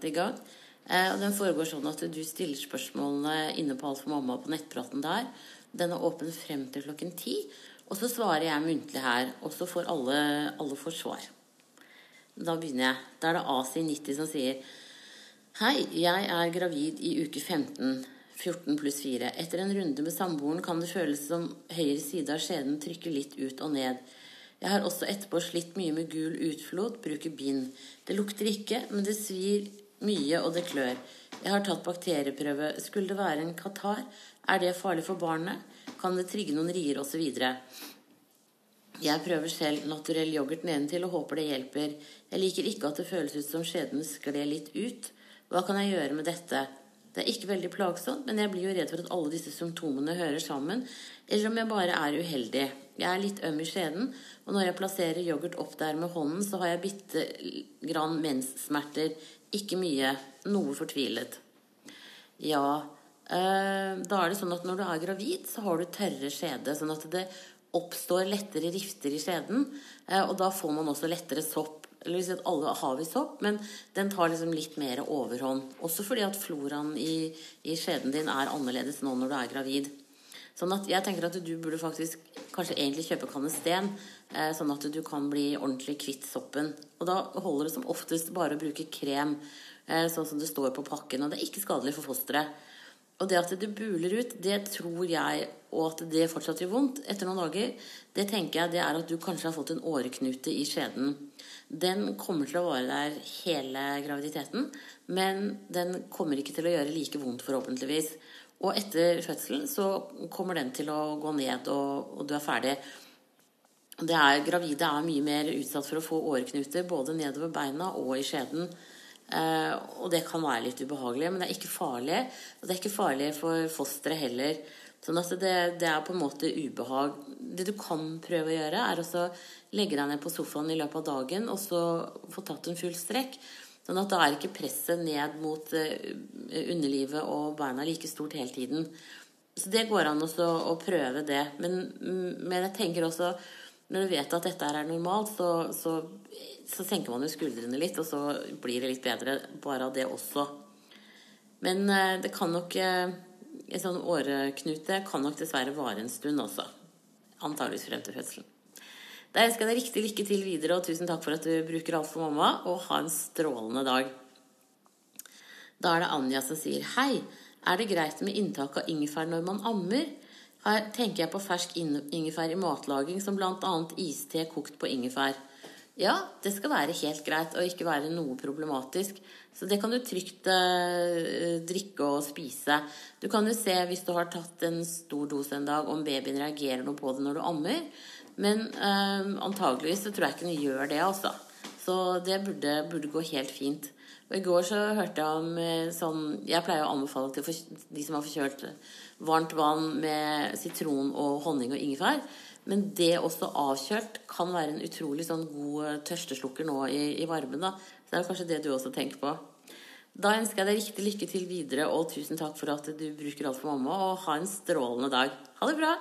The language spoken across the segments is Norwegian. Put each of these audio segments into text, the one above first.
nettprat i gang. Eh, og Den foregår sånn at du stiller spørsmålene inne på Alt for mamma på nettpraten der. Den er åpen frem til klokken ti. Og så svarer jeg muntlig her, og så får alle, alle får svar. Da begynner jeg. Da er det AC90 som sier Hei, jeg er gravid i uke 15. 14 pluss 4. Etter en runde med samboeren kan det føles som høyre side av skjeden trykker litt ut og ned. Jeg har også etterpå slitt mye med gul utflod, bruker bind. Det lukter ikke, men det svir mye, og det klør. Jeg har tatt bakterieprøve. Skulle det være en katar? Er det farlig for barnet? Kan det trigge noen rier osv.? Jeg prøver selv naturell yoghurt nedentil og håper det hjelper. Jeg liker ikke at det føles ut som skjeden skled litt ut. Hva kan jeg gjøre med dette? Det er ikke veldig plagsomt, men jeg blir jo redd for at alle disse symptomene hører sammen, eller om jeg bare er uheldig. Jeg er litt øm i skjeden, og når jeg plasserer yoghurt opp der med hånden, så har jeg bitte grann menssmerter. Ikke mye. Noe fortvilet. Ja, eh, da er det sånn at når du er gravid, så har du tørre skjede, sånn at det oppstår lettere rifter i skjeden, eh, og da får man også lettere sopp eller si alle har vi sopp, men den tar liksom litt mer overhånd. Også fordi at floraen i, i skjeden din er annerledes nå når du er gravid. Sånn at jeg tenker at du burde faktisk kanskje egentlig kjøpe kanesten, eh, sånn at du kan bli ordentlig kvitt soppen. Og da holder det som oftest bare å bruke krem, eh, sånn som det står på pakken. Og det er ikke skadelig for fosteret. Og det at det buler ut, det tror jeg, og at det fortsatt gjør vondt etter noen dager, det tenker jeg det er at du kanskje har fått en åreknute i skjeden. Den kommer til å vare der hele graviditeten, men den kommer ikke til å gjøre like vondt, forhåpentligvis. Og etter fødselen så kommer den til å gå ned, og, og du er ferdig. Det er, gravide er mye mer utsatt for å få åreknuter både nedover beina og i skjeden. Eh, og det kan være litt ubehagelig, men det er ikke farlig. Og det er ikke farlig for fosteret heller. Sånn at det, det, er på en måte ubehag. Det du kan prøve å gjøre, er å legge deg ned på sofaen i løpet av dagen og så få tatt en full strekk. Sånn at da er ikke presset ned mot uh, underlivet og beina like stort hele tiden. Så det går an også å prøve det. Men, men, jeg tenker også når du vet at dette er normalt, så, så, så senker man jo skuldrene litt, og så blir det litt bedre bare av det også. Men uh, det kan nok en sånn åreknute kan nok dessverre vare en stund også. Antakeligvis frem til fødselen. Da ønsker jeg deg riktig lykke til videre, og tusen takk for at du bruker alt for mamma. Og ha en strålende dag. Da er det Anja som sier hei. Er det greit med inntak av ingefær når man ammer? Her tenker jeg på fersk ingefær i matlaging, som bl.a. iste kokt på ingefær. Ja, det skal være helt greit og ikke være noe problematisk. Så det kan du trygt eh, drikke og spise. Du kan jo se hvis du har tatt en stor dose en dag, om babyen reagerer noe på det når du ammer. Men eh, antageligvis så tror jeg ikke den gjør det, altså. Så det burde, burde, gå helt fint. Og I går så hørte jeg om eh, sånn Jeg pleier å anbefale til de som har forkjølt varmt vann med sitron og honning og ingefær. Men det også avkjølt kan være en utrolig sånn god eh, tørsteslukker nå i, i, varmen. da. Så det er kanskje det du også tenker på. Da ønsker jeg deg riktig lykke til videre, og tusen takk for at du bruker alt for mamma. Og ha en strålende dag. Ha det bra!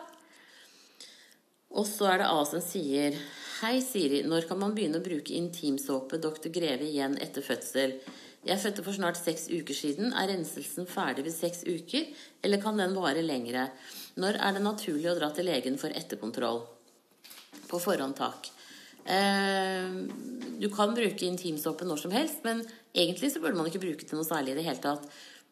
Og så er det A som sier Hei, Siri. Når kan man begynne å bruke intimsåpe Dr. Greve igjen etter fødsel? Jeg fødte for snart seks uker siden. Er renselsen ferdig ved seks uker, eller kan den vare lengre? Når er det naturlig å dra til legen for etterkontroll? På forhånd, takk. Eh, du kan bruke intimsåpe når som helst, men egentlig så burde man ikke bruke det noe særlig i det hele tatt.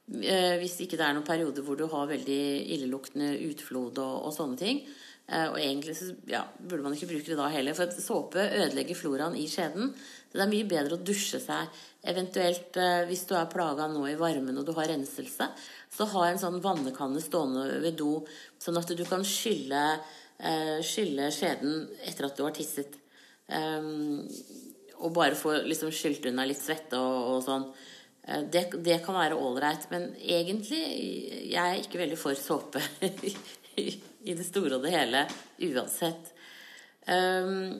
Eh, hvis ikke det er noen perioder hvor du har veldig illeluktende utflod og, og sånne ting. Eh, og egentlig så ja, burde man ikke bruke det da heller, for såpe ødelegger floraen i skjeden. Det er mye bedre å dusje seg. Eventuelt hvis du er plaga nå i varmen og du har renselse, så ha en sånn vannekanne stående ved do, sånn at du kan skylle, eh, skylle skjeden etter at du har tisset. Og bare få liksom skylt unna litt svette og, og sånn. Eh, det, det, kan være ålreit. Men egentlig jeg er ikke veldig for såpe i det store og det hele uansett. Um,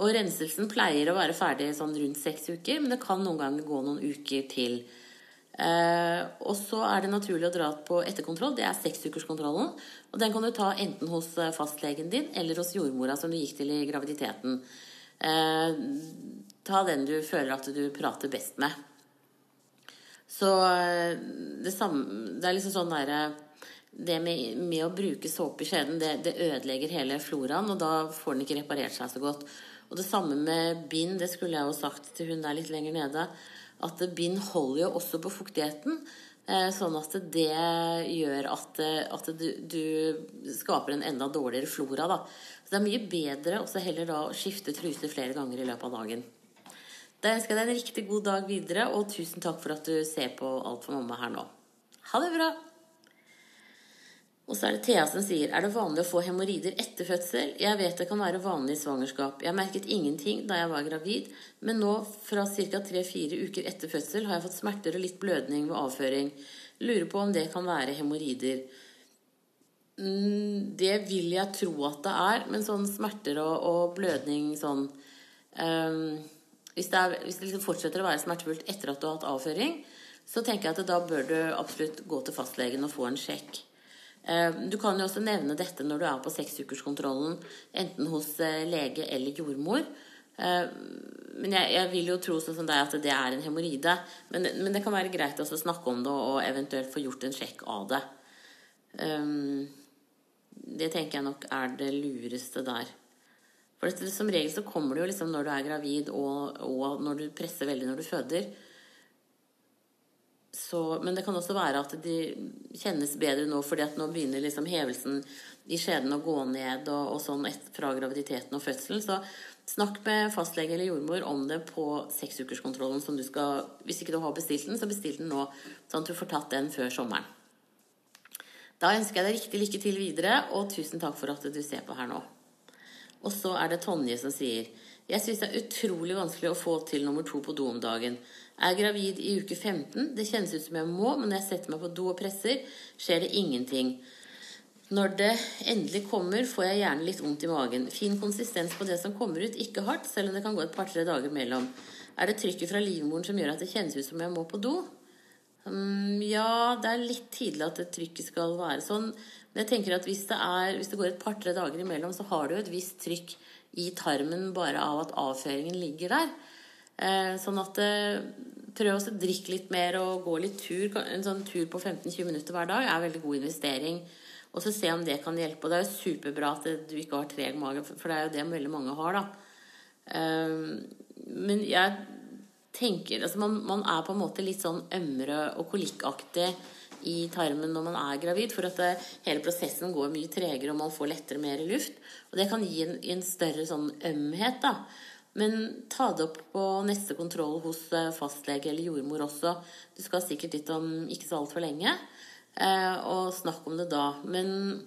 og renselsen pleier å være ferdig sånn rundt seks uker, men det kan noen ganger gå noen uker til. Uh, og så er det naturlig å dra på etterkontroll. Det er seksukerskontrollen. Og den kan du ta enten hos eh, fastlegen din eller hos jordmora som du gikk til i graviditeten. Uh, ta den du føler at du prater best med. Så eh, det, samme, det er liksom sånn derre Det med, med, å bruke såpe i skjeden, det, det, ødelegger hele floraen, og da får den ikke reparert seg så godt. Og det samme med bind, det skulle jeg jo sagt til hun der litt lenger nede, at bind holder jo også på fuktigheten. Eh, sånn at det gjør at, at du, du, skaper en enda dårligere flora. Da. Så det er mye bedre også heller da skifte truse flere ganger i løpet av dagen. Da ønsker jeg deg en riktig god dag videre, og tusen takk for at du ser på Alt for mamma her nå. Ha det bra! Og så er det Thea som sier Er det vanlig å få hemoroider etter fødsel? Jeg vet det kan være vanlig i svangerskap. Jeg merket ingenting da jeg var gravid, men nå fra ca. 3-4 uker etter fødsel har jeg fått smerter og litt blødning ved avføring. Lurer på om det kan være hemoroider. Mm, det vil jeg tro at det er, men sånn smerter og, og blødning sånn um, Hvis det, er, hvis det liksom fortsetter å være smertefullt etter at du har hatt avføring, så tenker jeg at da bør du absolutt gå til fastlegen og få en sjekk. Eh, du kan jo også nevne dette når du er på seksukerskontrollen, enten hos eh, lege eller jordmor. Eh, men jeg, jeg vil jo tro sånn som deg at det er en hemoroide. Men, men, det kan være greit å snakke om det og eventuelt få gjort en sjekk av det. Det tenker jeg nok er det lureste der. For som regel så kommer det jo liksom når du er gravid og, og når du presser veldig når du føder. Så, men det kan også være at de kjennes bedre nå, fordi at nå begynner liksom hevelsen i skjeden å gå ned og, og sånn fra graviditeten og fødselen. Så snakk med fastlege eller jordmor om det på seksukerskontrollen som du skal Hvis ikke du har bestilt den, så bestill den nå, sånn at du får tatt den før sommeren. Da ønsker jeg deg riktig lykke til videre, og tusen takk for at du ser på her nå. Og så er det Tonje som sier Jeg syns det er utrolig vanskelig å få til nummer to på do om dagen. Er gravid i uke 15. Det kjennes ut som jeg må, men når jeg setter meg på do og presser, skjer det ingenting. Når det endelig kommer, får jeg gjerne litt vondt i magen. Fin konsistens på det som kommer ut, ikke hardt, selv om det kan gå et par-tre dager mellom. Er det trykket fra livmoren som gjør at det kjennes ut som jeg må på do? Um, ja, det er litt tidlig at det trykket skal være sånn. Men jeg tenker at hvis det, er, hvis det går et par-tre dager imellom, så har du et visst trykk i tarmen bare av at avføringen ligger der. Eh, sånn at eh, prøv å drikke litt mer og gå litt tur. En sånn tur på 15-20 minutter hver dag er veldig god investering. Og så se om det kan hjelpe. Og det er jo superbra at du ikke har treg mage, for det er jo det veldig mange har, da. Eh, men jeg tenker Altså man, man er på en måte litt sånn ømre og kolikkaktig i tarmen når man er gravid, for at det, hele prosessen går mye tregere, og man får lettere mer luft. Og det kan gi en, en større sånn ømhet, da. Men ta det opp på neste kontroll hos eh, fastlege eller jordmor også. Du skal sikkert dit om ikke så altfor lenge. Eh, og snakk om det da. Men,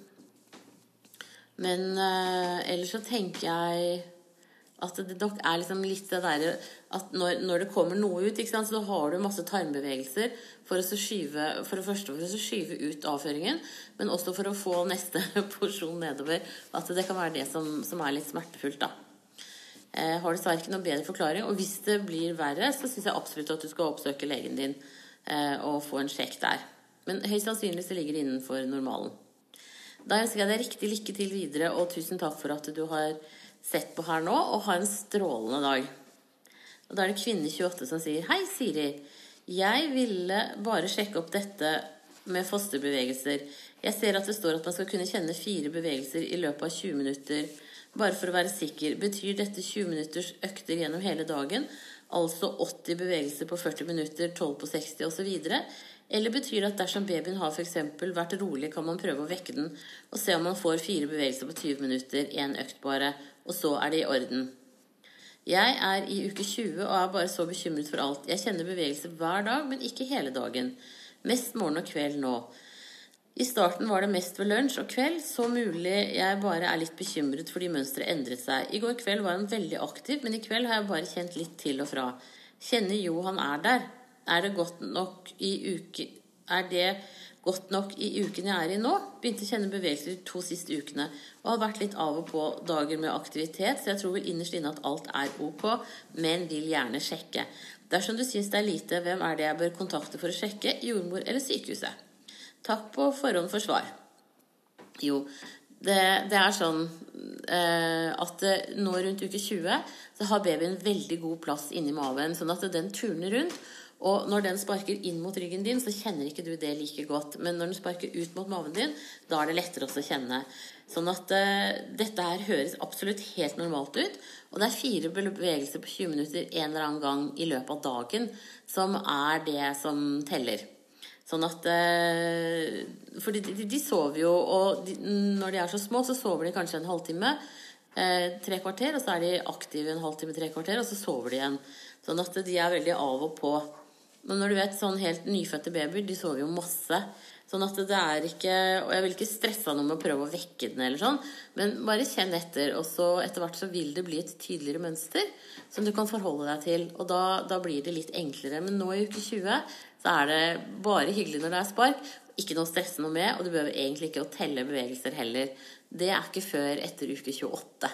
men eh, ellers så tenker jeg at det nok er liksom litt det derre at når, når, det kommer noe ut, sant, så har du masse tarmbevegelser for å skyve for det første for å skyve ut avføringen, men også for å få neste porsjon nedover. At det kan være det som, som er litt smertefullt, da. Eh, har dessverre ikke noen bedre forklaring. Og hvis det blir verre, så syns jeg absolutt at du skal oppsøke legen din eh, og få en sjekk der. Men høyst sannsynlig så ligger det innenfor normalen. Da ønsker jeg deg riktig lykke til videre, og tusen takk for at du har sett på her nå, og ha en strålende dag. Og Da er det Kvinne28 som sier Hei, Siri. Jeg ville bare sjekke opp dette med fosterbevegelser. Jeg ser at det står at man skal kunne kjenne fire bevegelser i løpet av 20 minutter bare for å være sikker, betyr dette 20 minutters økter gjennom hele dagen, altså 80 bevegelser på 40 minutter, 12 på 60 osv.? Eller betyr det at dersom babyen har f.eks. vært rolig, kan man prøve å vekke den og se om man får fire bevegelser på 20 minutter, én økt bare, og så er det i orden? Jeg er i uke 20 og er bare så bekymret for alt. Jeg kjenner bevegelser hver dag, men ikke hele dagen. Mest morgen og kveld nå. I starten var det mest ved lunsj og kveld, så mulig jeg bare er litt bekymret fordi mønsteret endret seg. I går kveld var han veldig aktiv, men i kveld har jeg bare kjent litt til og fra. Kjenner jo han er der. Er det godt nok i uke Er det godt nok i uken jeg er i nå? Begynte å kjenne bevegelser de to siste ukene. Og har vært litt av og på dager med aktivitet, så jeg tror vel innerst inne at alt er ok, men vil gjerne sjekke. Dersom du syns det er lite, hvem er det jeg bør kontakte for å sjekke? Jordmor eller sykehuset? Takk på forhånd for svar. Jo, det, det er sånn eh, at nå rundt uke 20 så har babyen veldig god plass inni maven. Sånn at den turner rundt. Og når den sparker inn mot ryggen din, så kjenner ikke du det like godt. Men når den sparker ut mot maven din, da er det lettere også å kjenne. Sånn at uh, dette her høres absolutt helt normalt ut. Og det er fire bevegelser på 20 minutter en eller annen gang i løpet av dagen som er det som teller. Sånn at uh, For de, de, de, sover jo, og de, når de er så små, så sover de kanskje en halvtime. Eh, tre kvarter, og så er de aktive en halvtime, tre kvarter, og så sover de igjen. Sånn at de er veldig av og på. Men når du vet sånn helt nyfødte babyer, de sover jo masse. Sånn at det er ikke Og jeg vil ikke stresse noe med å prøve å vekke den, eller sånn, men bare kjenn etter. Og så etter hvert så vil det bli et tydeligere mønster som du kan forholde deg til. Og da, da blir det litt enklere. Men nå i uke 20 så er det bare hyggelig når det er spark. Ikke noe å stresse noe med, og du behøver egentlig ikke å telle bevegelser heller. Det er ikke før etter uke 28.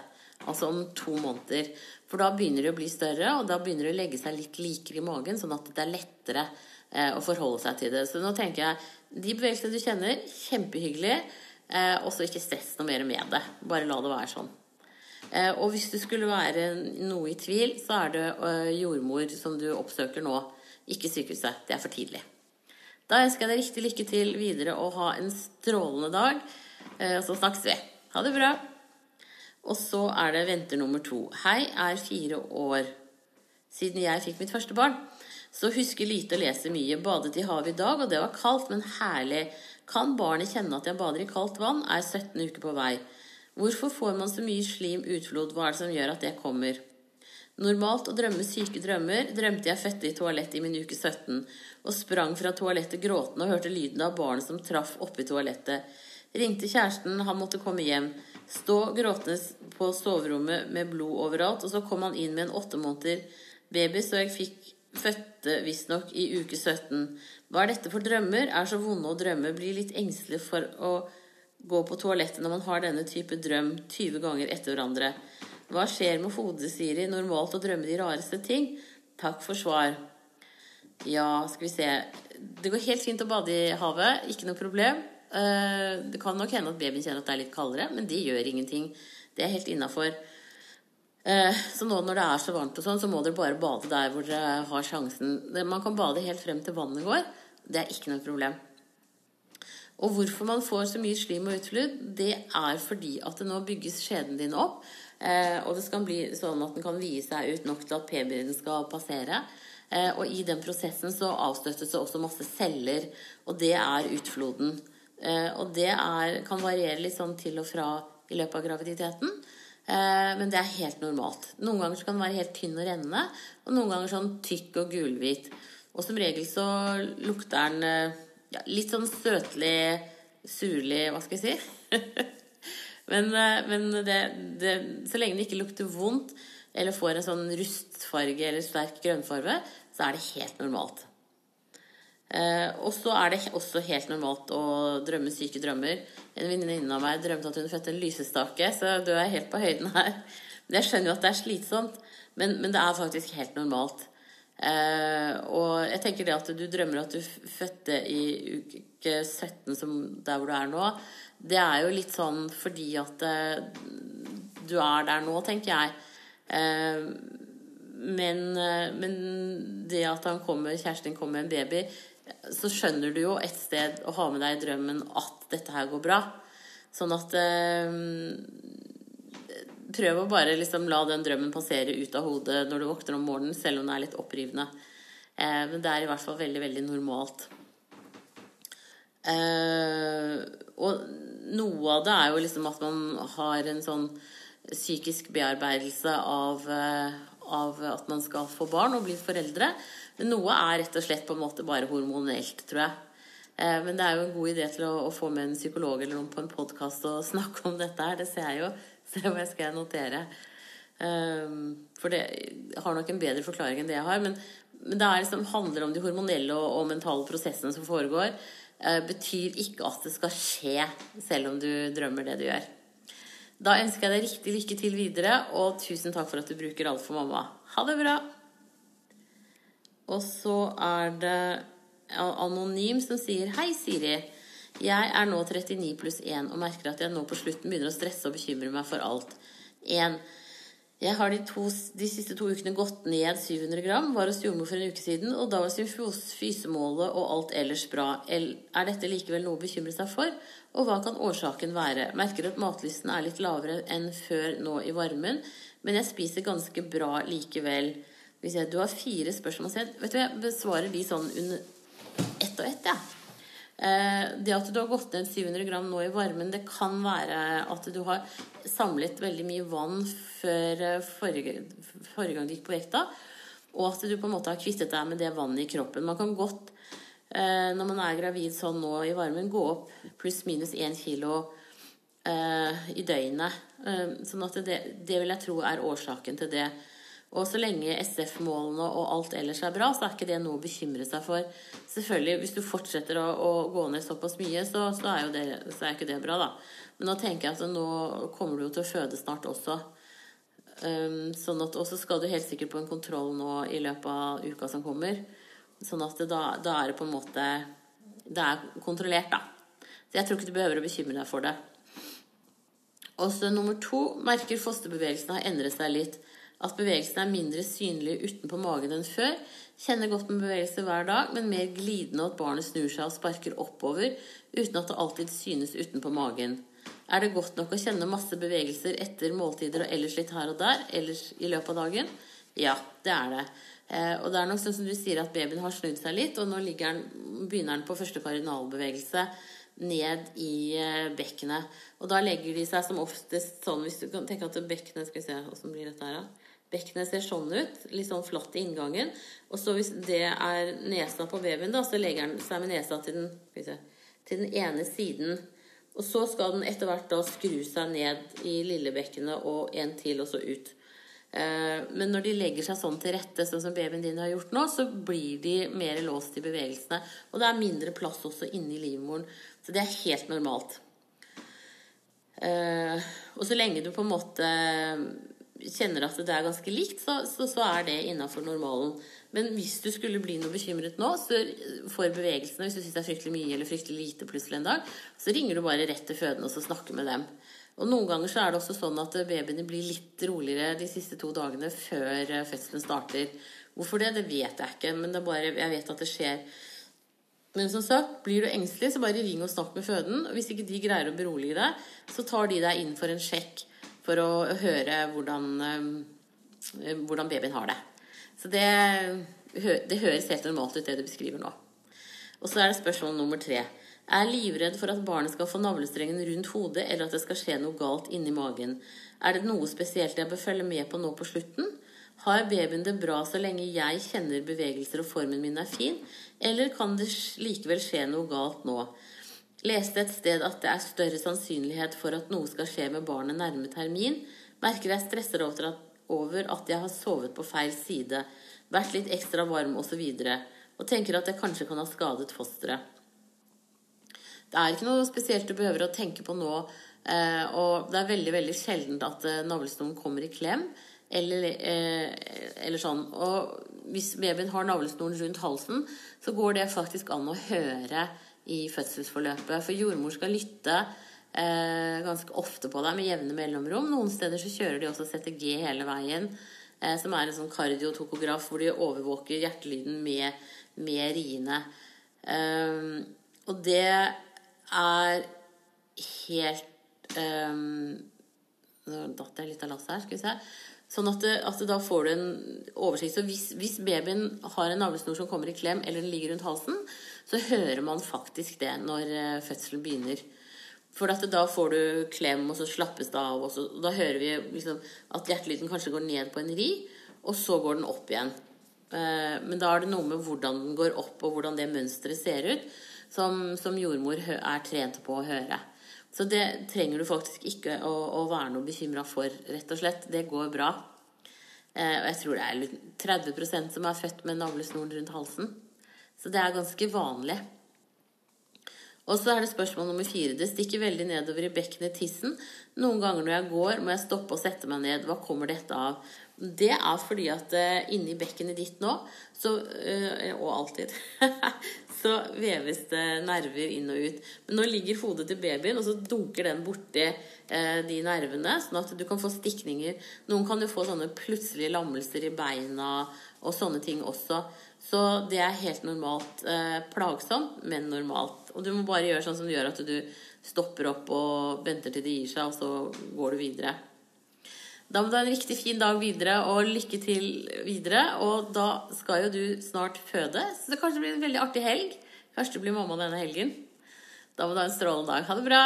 Altså om to måneder. For da begynner de å bli større, og da begynner de å legge seg litt likere i magen, sånn at det er lettere eh, å forholde seg til det. Så nå tenker jeg de bevegelsene du kjenner, kjempehyggelig. Eh, og så ikke stress noe mer med det. Bare la det være sånn. Eh, og hvis du skulle være noe i tvil, så er det eh, jordmor som du oppsøker nå. Ikke sykehuset. Det er for tidlig. Da ønsker jeg deg riktig lykke til videre og ha en strålende dag. Og så snakkes vi. Ha det bra. Og så er det venter nummer to. Hei, er fire år siden jeg fikk mitt første barn. Så husker lite og leser mye. Badet i havet i dag, og det var kaldt, men herlig. Kan barnet kjenne at jeg bader i kaldt vann? Er 17 uker på vei. Hvorfor får man så mye slim utflod? Hva er det som gjør at det kommer? Normalt å drømme syke drømmer drømte jeg fødte i toalettet i min uke 17 og sprang fra toalettet gråtende og hørte lyden av barnet som traff oppi toalettet. Ringte kjæresten, han måtte komme hjem. Stå gråtende på soverommet med blod overalt. Og så kom han inn med en åtte måneder baby, så jeg fikk fødte visstnok i uke 17. Hva er dette for drømmer? Er så vonde å drømme. Blir litt engstelig for å gå på toalettet når man har denne type drøm 20 ganger etter hverandre. Hva skjer med hodet, Siri? Normalt å drømme de rareste ting? Takk for svar. Ja, skal vi se Det går helt fint å bade i havet. Ikke noe problem. Eh, det kan nok hende at babyen kjenner at det er litt kaldere, men det gjør ingenting. Det er helt innafor. Eh, så nå når det er så varmt og sånn, så må dere bare bade der hvor dere har sjansen. Man kan bade helt frem til vannet går. Det er ikke noe problem. Og hvorfor man får så mye slim og utflod, det er fordi at det nå bygges skjeden din opp. Eh, og det skal bli sånn at den kan vie seg ut nok til at p-byrden skal passere. Og i den prosessen så avstøttes det også masse celler, og det er utfloden. Eh, og det er, kan variere litt sånn til og fra i løpet av graviditeten. Eh, men det er helt normalt. Noen ganger kan den være helt tynn og rennende, og noen ganger sånn tykk og gulhvit. Og som regel så lukter den eh, ja, litt sånn søtlig, surlig Hva skal jeg si? men, men det, det, så lenge det ikke lukter vondt eller får en sånn rustfarge eller sterk grønnfarge, så er det helt normalt. Eh, og så er det også helt normalt å drømme syke drømmer. En venninne av meg drømte at hun fødte en lysestake, så du er helt på høyden her. Men jeg skjønner jo at det er slitsomt, men, men det er faktisk helt normalt. Eh, og jeg tenker det at du drømmer at du fødte i uke 17, som der hvor du er nå, det er jo litt sånn fordi at eh, du er der nå, tenker jeg. Eh, men, men, det at han kommer, kjæresten din kommer med en baby, så skjønner du jo et sted å ha med deg i drømmen at dette her går bra. Sånn at Prøv å bare liksom la den drømmen passere ut av hodet når du våkner om morgenen, selv om den er litt opprivende. Eh, men det er i hvert fall veldig, veldig normalt. Eh, og noe av det er jo liksom at man har en sånn psykisk bearbeidelse av, eh, av at man skal få barn og bli foreldre. Men noe er rett og slett på en måte bare hormonelt, tror jeg. Eh, men det er jo en god idé til å få med en psykolog eller noen på en podkast og snakke om dette her. Det ser jeg jo. Se hva jeg skal notere. Um, for det har nok en bedre forklaring enn det jeg har. Men, men det liksom, handler om de hormonelle og, og mentale prosessene som foregår. Uh, betyr ikke at det skal skje selv om du drømmer det du gjør. Da ønsker jeg deg riktig lykke til videre, og tusen takk for at du bruker Alt for mamma. Ha det bra! Og så er det Anonym som sier Hei, Siri. Jeg er nå 39 pluss 1 og merker at jeg nå på slutten begynner å stresse og bekymre meg for alt. 1. Jeg har de, to, de, siste to ukene gått ned 700 gram. Var hos jordmor for en uke siden, og da var symfysemålet og alt ellers bra. Er dette likevel noe å bekymre seg for? Og hva kan årsaken være? Merker at matlysten er litt lavere enn før nå i varmen, men jeg spiser ganske bra likevel. Du har fire spørsmål. Vet du, Jeg besvarer de sånn under ett og ett, jeg. Ja. Eh, det at du har gått ned 700 gram nå i varmen, det kan være at du har samlet veldig mye vann før eh, forrige, forrige gang du gikk på vekta, og at du på en måte har kvittet deg med det vannet i kroppen. Man kan godt, eh, når man er gravid sånn nå i varmen, gå opp pluss-minus 1 kilo i døgnet. Sånn at det, det vil jeg tro er årsaken til det. Og så lenge SF-målene og alt ellers er bra, så er ikke det noe å bekymre seg for. Selvfølgelig, Hvis du fortsetter å, å gå ned såpass mye, så, så, er det, så, er ikke det bra, da. Men nå tenker jeg at nå kommer du jo til å føde snart også. Um, sånn at, Og så skal du helt sikkert på en kontroll nå i løpet av uka som kommer. Sånn at da, da er det på en måte Det er kontrollert, da. Så jeg tror ikke du behøver å bekymre deg for det. Og så nummer to merker fosterbevegelsene har endret seg litt at bevegelsen er mindre synlig utenpå magen enn før. Kjenner godt med bevegelse hver dag, men mer glidende, at barnet snur seg og sparker oppover uten at det alltid synes utenpå magen. Er det godt nok å kjenne masse bevegelser etter måltider og ellers litt her og der ellers i løpet av dagen? Ja, det er det. Eh, og det er nok sånn som du sier at babyen har snudd seg litt, og nå den, begynner den på første kardinalbevegelse ned i eh, bekkenet. Og da legger de seg som oftest sånn, hvis du kan tenke at bekkenet Skal vi se åssen blir dette her, da. Bekkenet ser sånn ut, litt sånn flatt i inngangen. Og så hvis det er nesa på babyen, da, så legger den seg med nesa til den, til den ene siden. Og så skal den etter hvert da skru seg ned i lillebekkenet og en til, og så ut. Eh, men når de legger seg sånn til rette, sånn som babyen din har gjort nå, så blir de mer låst i bevegelsene. Og det er mindre plass også inni livmoren. Så det er helt normalt. Eh, og så lenge du på en måte kjenner at det er ganske likt, så, så, så er det innafor normalen. Men hvis du skulle bli noe bekymret nå så for bevegelsene, hvis du syns det er fryktelig mye eller fryktelig lite plutselig en dag, så ringer du bare rett til fødende og så snakker med dem. Og Noen ganger så er det også sånn at babyene blir litt roligere de siste to dagene før eh, fødselen starter. Hvorfor det? Det vet jeg ikke, men bare, jeg vet at det skjer. Men som sagt, blir du engstelig, så bare ring og snakk med føden. Og hvis ikke de greier å berolige deg, så tar de deg inn for en sjekk for å høre hvordan, eh, hvordan babyen har det. Så det, det høres helt normalt ut, det du beskriver nå. Og så er det spørsmål nummer tre. Er livredd for at barnet skal få navlestrengen rundt hodet, eller at det skal skje noe galt inni magen. Er det noe spesielt jeg bør følge med på nå på slutten? Har babyen det bra så lenge jeg kjenner bevegelser og formen min er fin, eller kan det likevel skje noe galt nå? Leste et sted at det er større sannsynlighet for at noe skal skje med barnet nærme termin. Merker jeg stresser over at, over at jeg har sovet på feil side, vært litt ekstra varm osv. Og, og tenker at jeg kanskje kan ha skadet fosteret. Det er ikke noe spesielt du behøver å tenke på nå. Eh, og det er veldig veldig sjeldent at eh, navlesnoren kommer i klem. Eller, eh, eller, sånn. Og hvis babyen har navlesnoren rundt halsen, så går det faktisk an å høre i fødselsforløpet. For jordmor skal lytte eh, ganske ofte på deg med jevne mellomrom. Noen steder så kjører de også CTG hele veien, eh, som er en sånn kardiotokograf hvor de overvåker hjertelyden med, med riene. Um, og det er helt um, Nå datt jeg litt av lasset her. skal vi se. Sånn at, at da får du en oversikt. Så hvis, hvis babyen har en navlesnor som kommer i klem, eller den ligger rundt halsen, så hører man faktisk det når eh, fødselen begynner. For da får du klem, og så slappes det av. Og, så, og da hører vi liksom at hjertelyden kanskje går ned på en ri, og så går den opp igjen. Eh, men da er det noe med hvordan den går opp, og hvordan det mønsteret ser ut, som, som jordmor er trent på å høre. Så det trenger du faktisk ikke å, å være noe bekymra for, rett og slett. Det går bra. Eh, og jeg tror det er 30% som er født med navlesnoren rundt halsen. Så det er ganske vanlig. Og så er det spørsmål nummer fire. Det stikker veldig nedover i bekkenet tissen. Noen ganger når jeg går, må jeg stoppe og sette meg ned. Hva kommer dette av? Det er fordi at uh, inni bekkenet ditt nå, så, uh, og alltid, så veves det nerver inn og ut. Men nå ligger hodet til babyen, og så dunker den borti uh, de nervene, sånn at du kan få stikninger. Noen kan jo få sånne plutselige lammelser i beina og sånne ting også. Så det er helt normalt. plagsomt, men normalt. Og du må bare gjøre sånn som gjør at du stopper opp og venter til det gir seg, og så går du videre. Da må du ha en riktig fin dag videre, og lykke til videre. Og da skal jo du snart føde, så det kanskje blir en veldig artig helg. Kanskje du blir mamma denne helgen. Da må du ha en strålende dag. Ha det bra!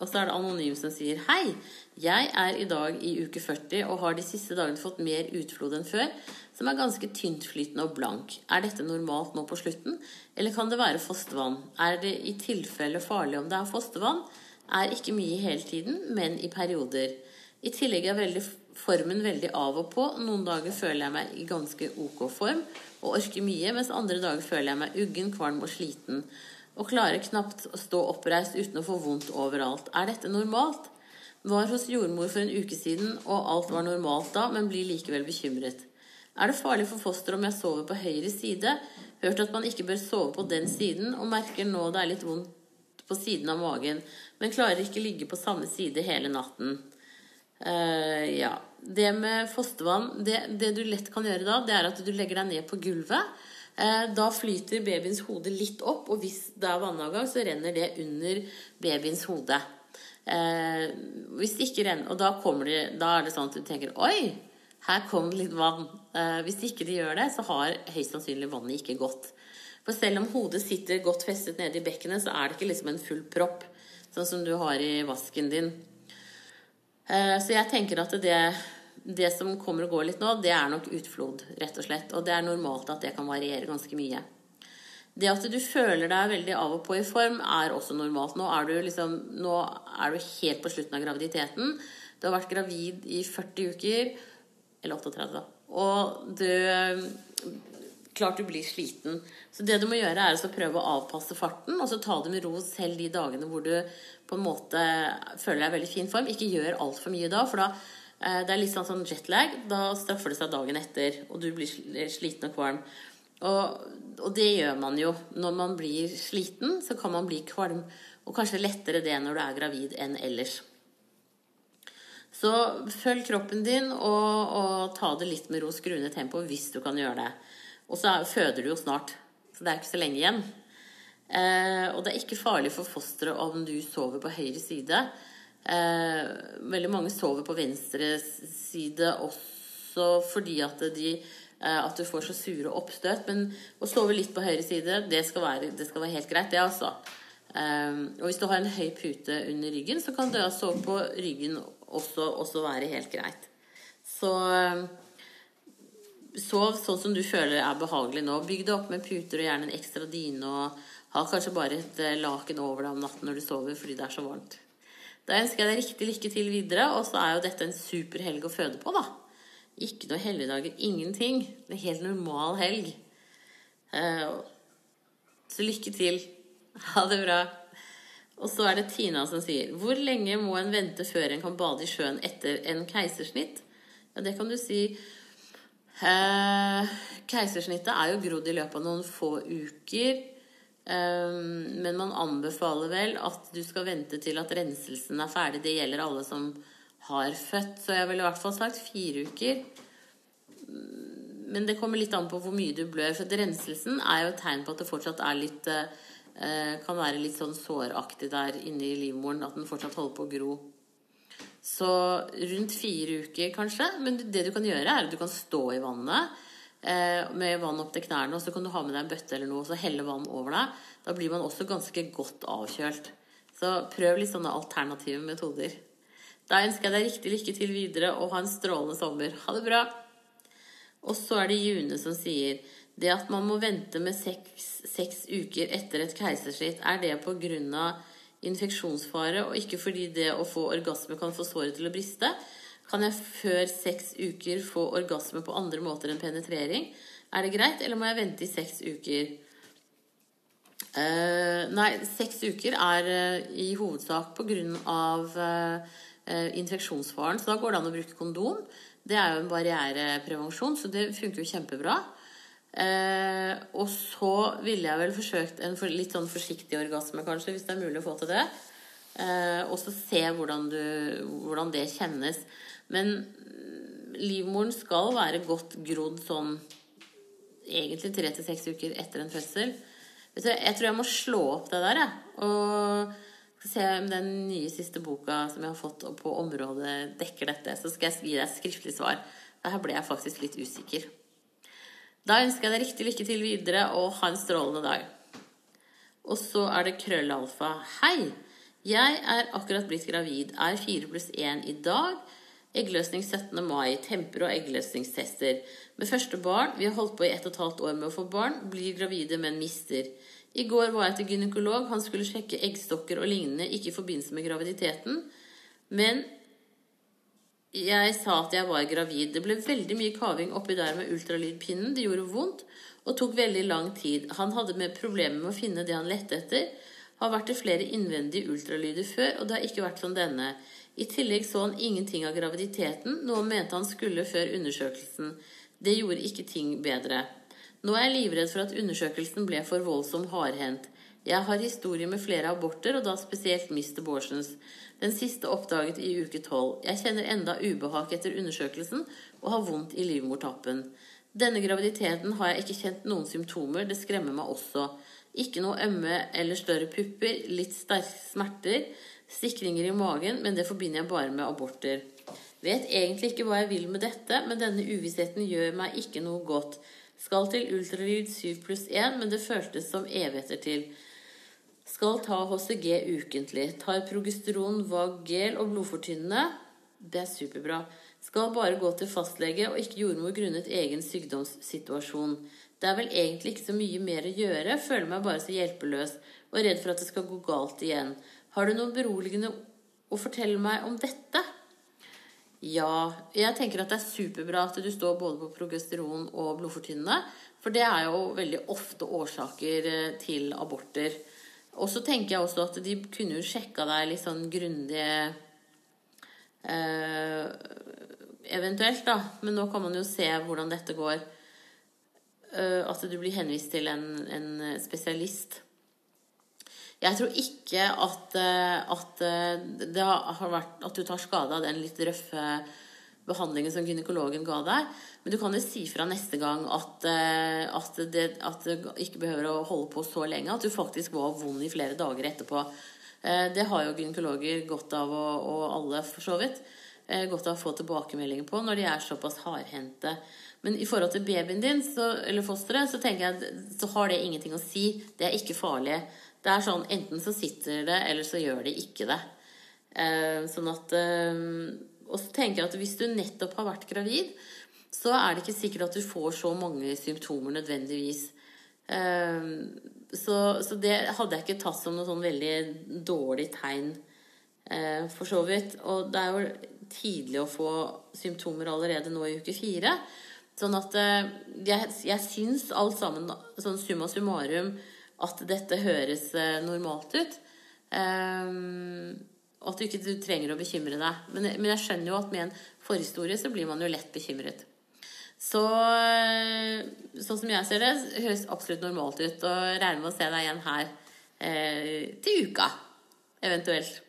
Og så er det Anonym som sier Hei, jeg er i dag i uke 40 og har de siste dagene fått mer utflod enn før, som er ganske tyntflytende og blank. Er dette normalt nå på slutten, eller kan det være fostervann? Er det i tilfelle farlig om det er fostervann? Er ikke mye hele tiden, men i perioder. I tillegg er veldig, formen veldig av og på. Noen dager føler jeg meg i ganske ok form og orker mye, mens andre dager føler jeg meg uggen, kvalm og sliten. Og klarer knapt å stå oppreist uten å få vondt overalt. Er dette normalt? Var hos jordmor for en uke siden, og alt var normalt da, men blir likevel bekymret. Er det farlig for fosteret om jeg sover på høyre side? Hørt at man ikke bør sove på den siden, og merker nå det er litt vondt på siden av magen, men klarer ikke ligge på samme side hele natten. Uh, ja. Det med fostervann det, det, du lett kan gjøre da, det er at du legger deg ned på gulvet. Uh, da flyter babyens hode litt opp, og hvis det er vannavgang, så renner det under babyens hode. Uh, hvis det ikke renner Og da, de, da er det sånn at du tenker Oi, her kom det litt vann. hvis ikke de gjør det, så har høyst sannsynlig vannet ikke gått. For selv om hodet sitter godt festet nede i bekkenet, så er det ikke liksom en full propp, sånn som du har i vasken din. Eh, så jeg tenker at det, det som kommer og går litt nå, det er nok utflod, rett og slett. Og det er normalt at det kan variere ganske mye. Det at du føler deg veldig av og på i form, er også normalt. Nå er du, liksom, nå er du helt på slutten av graviditeten. Du har vært gravid i 40 uker. Eller 38, da. Og du Klart du blir sliten. Så det du må gjøre, er å prøve å avpasse farten, og så ta det med ro selv de dagene hvor du på en måte føler deg i veldig fin form. Ikke gjør altfor mye da, for da eh, det er litt sånn, sånn jetlag. Da straffer det seg dagen etter, og du blir sliten og kvalm. Og, og, det gjør man jo. Når man blir sliten, så kan man bli kvalm. Og kanskje lettere det når du er gravid enn ellers. Så følg kroppen din, og, og ta det litt med ro. Skru ned tempoet hvis du kan gjøre det. Og så føder du jo snart, så det er ikke så lenge igjen. Eh, og det er ikke farlig for fosteret om du sover på høyre side. Eh, veldig mange sover på venstre side også fordi at, de, at du får så sure oppstøt. Men å sove litt på høyre side, det skal være, det skal være helt greit, det altså. Eh, og hvis du har en høy pute under ryggen, så kan det å sove på ryggen også, også være helt greit. Så eh, sov sånn som du føler er behagelig nå. Bygg det opp med puter og gjerne en ekstra dyne og ha kanskje bare et eh, laken over deg om natten når du sover fordi det er så varmt. Da ønsker jeg deg riktig lykke til videre, og så er jo dette en super helg å føde på, da. Ikke noe helligdager, ingenting. Det er helt normal helg. Eh, så lykke til. Ha det bra. Og så er det Tina som sier Hvor lenge må en vente før en kan bade i sjøen etter en keisersnitt? Ja, det kan du si. Eh, keisersnittet er jo grodd i løpet av noen få uker. Eh, men man anbefaler vel at du skal vente til at renselsen er ferdig. Det gjelder alle som har født. Så jeg ville i hvert fall sagt fire uker. Men det kommer litt an på hvor mye du blør. For renselsen er jo et tegn på at det fortsatt er litt eh, Kan være litt sånn såraktig der inne i livmoren. At den fortsatt holder på å gro. Så rundt fire uker, kanskje. Men det du kan gjøre, er at du kan stå i vannet Eh, med vann opp til knærne, og så kan du ha med deg en bøtte eller noe og så helle vann over deg. Da blir man også ganske godt avkjølt. Så prøv litt sånne alternative metoder. Da ønsker jeg deg riktig lykke til videre og ha en strålende sommer. Ha det bra! Og så er det June som sier det at man må vente med seks, seks uker etter et keisersnitt, er det pga. infeksjonsfare og ikke fordi det å få orgasme kan få såret til å briste? Kan jeg før seks uker få orgasme på andre måter enn penetrering? Er det greit, eller må jeg vente i seks uker? Uh, nei, seks uker er uh, i hovedsak på grunn av uh, infeksjonsfaren. Så da går det an å bruke kondom. Det er jo en barriereprevensjon, så det funker jo kjempebra. Eh, og så ville jeg vel forsøkt en for, litt sånn forsiktig orgasme, kanskje, hvis det er mulig å få til det. Eh, og så se hvordan, du, hvordan det kjennes. Men livmoren skal være godt grodd sånn egentlig tre til seks uker etter en fødsel. Jeg tror jeg må slå opp det der, jeg. Og se om den nye siste boka som jeg har fått på området, dekker dette. Så skal jeg gi deg et skriftlig svar. Her ble jeg faktisk litt usikker. Da ønsker jeg deg riktig lykke til videre, og ha en strålende dag. Og så er det krøllalfa. Hei! Jeg er akkurat blitt gravid. Er 4 pluss 1 i dag. Eggløsning 17. mai. Temper og eggløsningstester. Med første barn. Vi har holdt på i ett og et halvt år med å få barn. Blir gravide, men mister. I går var jeg til gynekolog. Han skulle sjekke eggstokker og lignende, ikke i forbindelse med graviditeten. Men jeg sa at jeg var gravid. Det ble veldig mye kaving oppi der med ultralydpinnen. Det gjorde vondt og tok veldig lang tid. Han hadde med problemer med å finne det han lette etter. Har vært til flere innvendige ultralyder før, og det har ikke vært som denne. I tillegg så han ingenting av graviditeten, noe mente han skulle før undersøkelsen. Det gjorde ikke ting bedre. Nå er jeg livredd for at undersøkelsen ble for voldsom hardhendt. Jeg har historie med flere aborter, og da spesielt Mr. Borsens. Den siste oppdaget i uke tolv. Jeg kjenner enda ubehag etter undersøkelsen og har vondt i livmortappen. Denne graviditeten har jeg ikke kjent noen symptomer. Det skremmer meg også. Ikke noe ømme eller større pupper, litt sterke smerter. sikringer i magen, men det forbinder jeg bare med aborter. Vet egentlig ikke hva jeg vil med dette, men denne uvissheten gjør meg ikke noe godt. Skal til ultralyd 7 pluss 1, men det føltes som evigheter til. Skal ta HCG ukentlig. Tar progesteron, Vagel og blodfortynnende. Det er superbra. Skal bare gå til fastlege og ikke jordmor grunnet egen sykdomssituasjon. Det er vel egentlig ikke så mye mer å gjøre. Føler meg bare så hjelpeløs og redd for at det skal gå galt igjen. Har du noe beroligende å fortelle meg om dette? Ja, jeg tenker at det er superbra at du står både på progesteron og blodfortynnende. For det er jo veldig ofte årsaker eh, til aborter. Og så tenker jeg også at de kunne jo sjekka deg litt sånn grundig eh, Eventuelt, da. Men nå kan man jo se hvordan dette går. Eh, at du blir henvist til en, en spesialist. Jeg tror ikke at, eh, at, eh, det har vært at du tar skade av den litt røffe behandlingen som gynekologen ga deg. Men du kan jo si fra neste gang at, eh, at, det, at det ikke behøver å holde på så lenge. At du faktisk var vond i flere dager etterpå. Det har jo gynekologer godt av, og alle for så vidt, godt av å få tilbakemeldinger på når de er såpass hardhendte. Men i forhold til babyen din, så, eller fosteret, så tenker jeg så har det ingenting å si. Det er ikke farlig. Det er sånn enten så sitter det, eller så gjør det ikke det. Eh, sånn at eh, Og så tenker jeg at hvis du nettopp har vært gravid, så er det ikke sikkert at du får så mange symptomer nødvendigvis. Eh, så, så, det hadde jeg ikke tatt som noe sånn veldig dårlig tegn, for så vidt. Og det er jo tidlig å få symptomer allerede nå i uke fire. Sånn at jeg, jeg syns alt sammen, sånn summa summarum, at dette høres eh, normalt ut. Um, og at du ikke du trenger å bekymre deg. Men, men, jeg skjønner jo at med en forhistorie så blir man jo lett bekymret. Så eh, sånn som jeg ser det, høres absolutt normalt ut. Og regner med å se deg igjen her eh, til uka, eventuelt.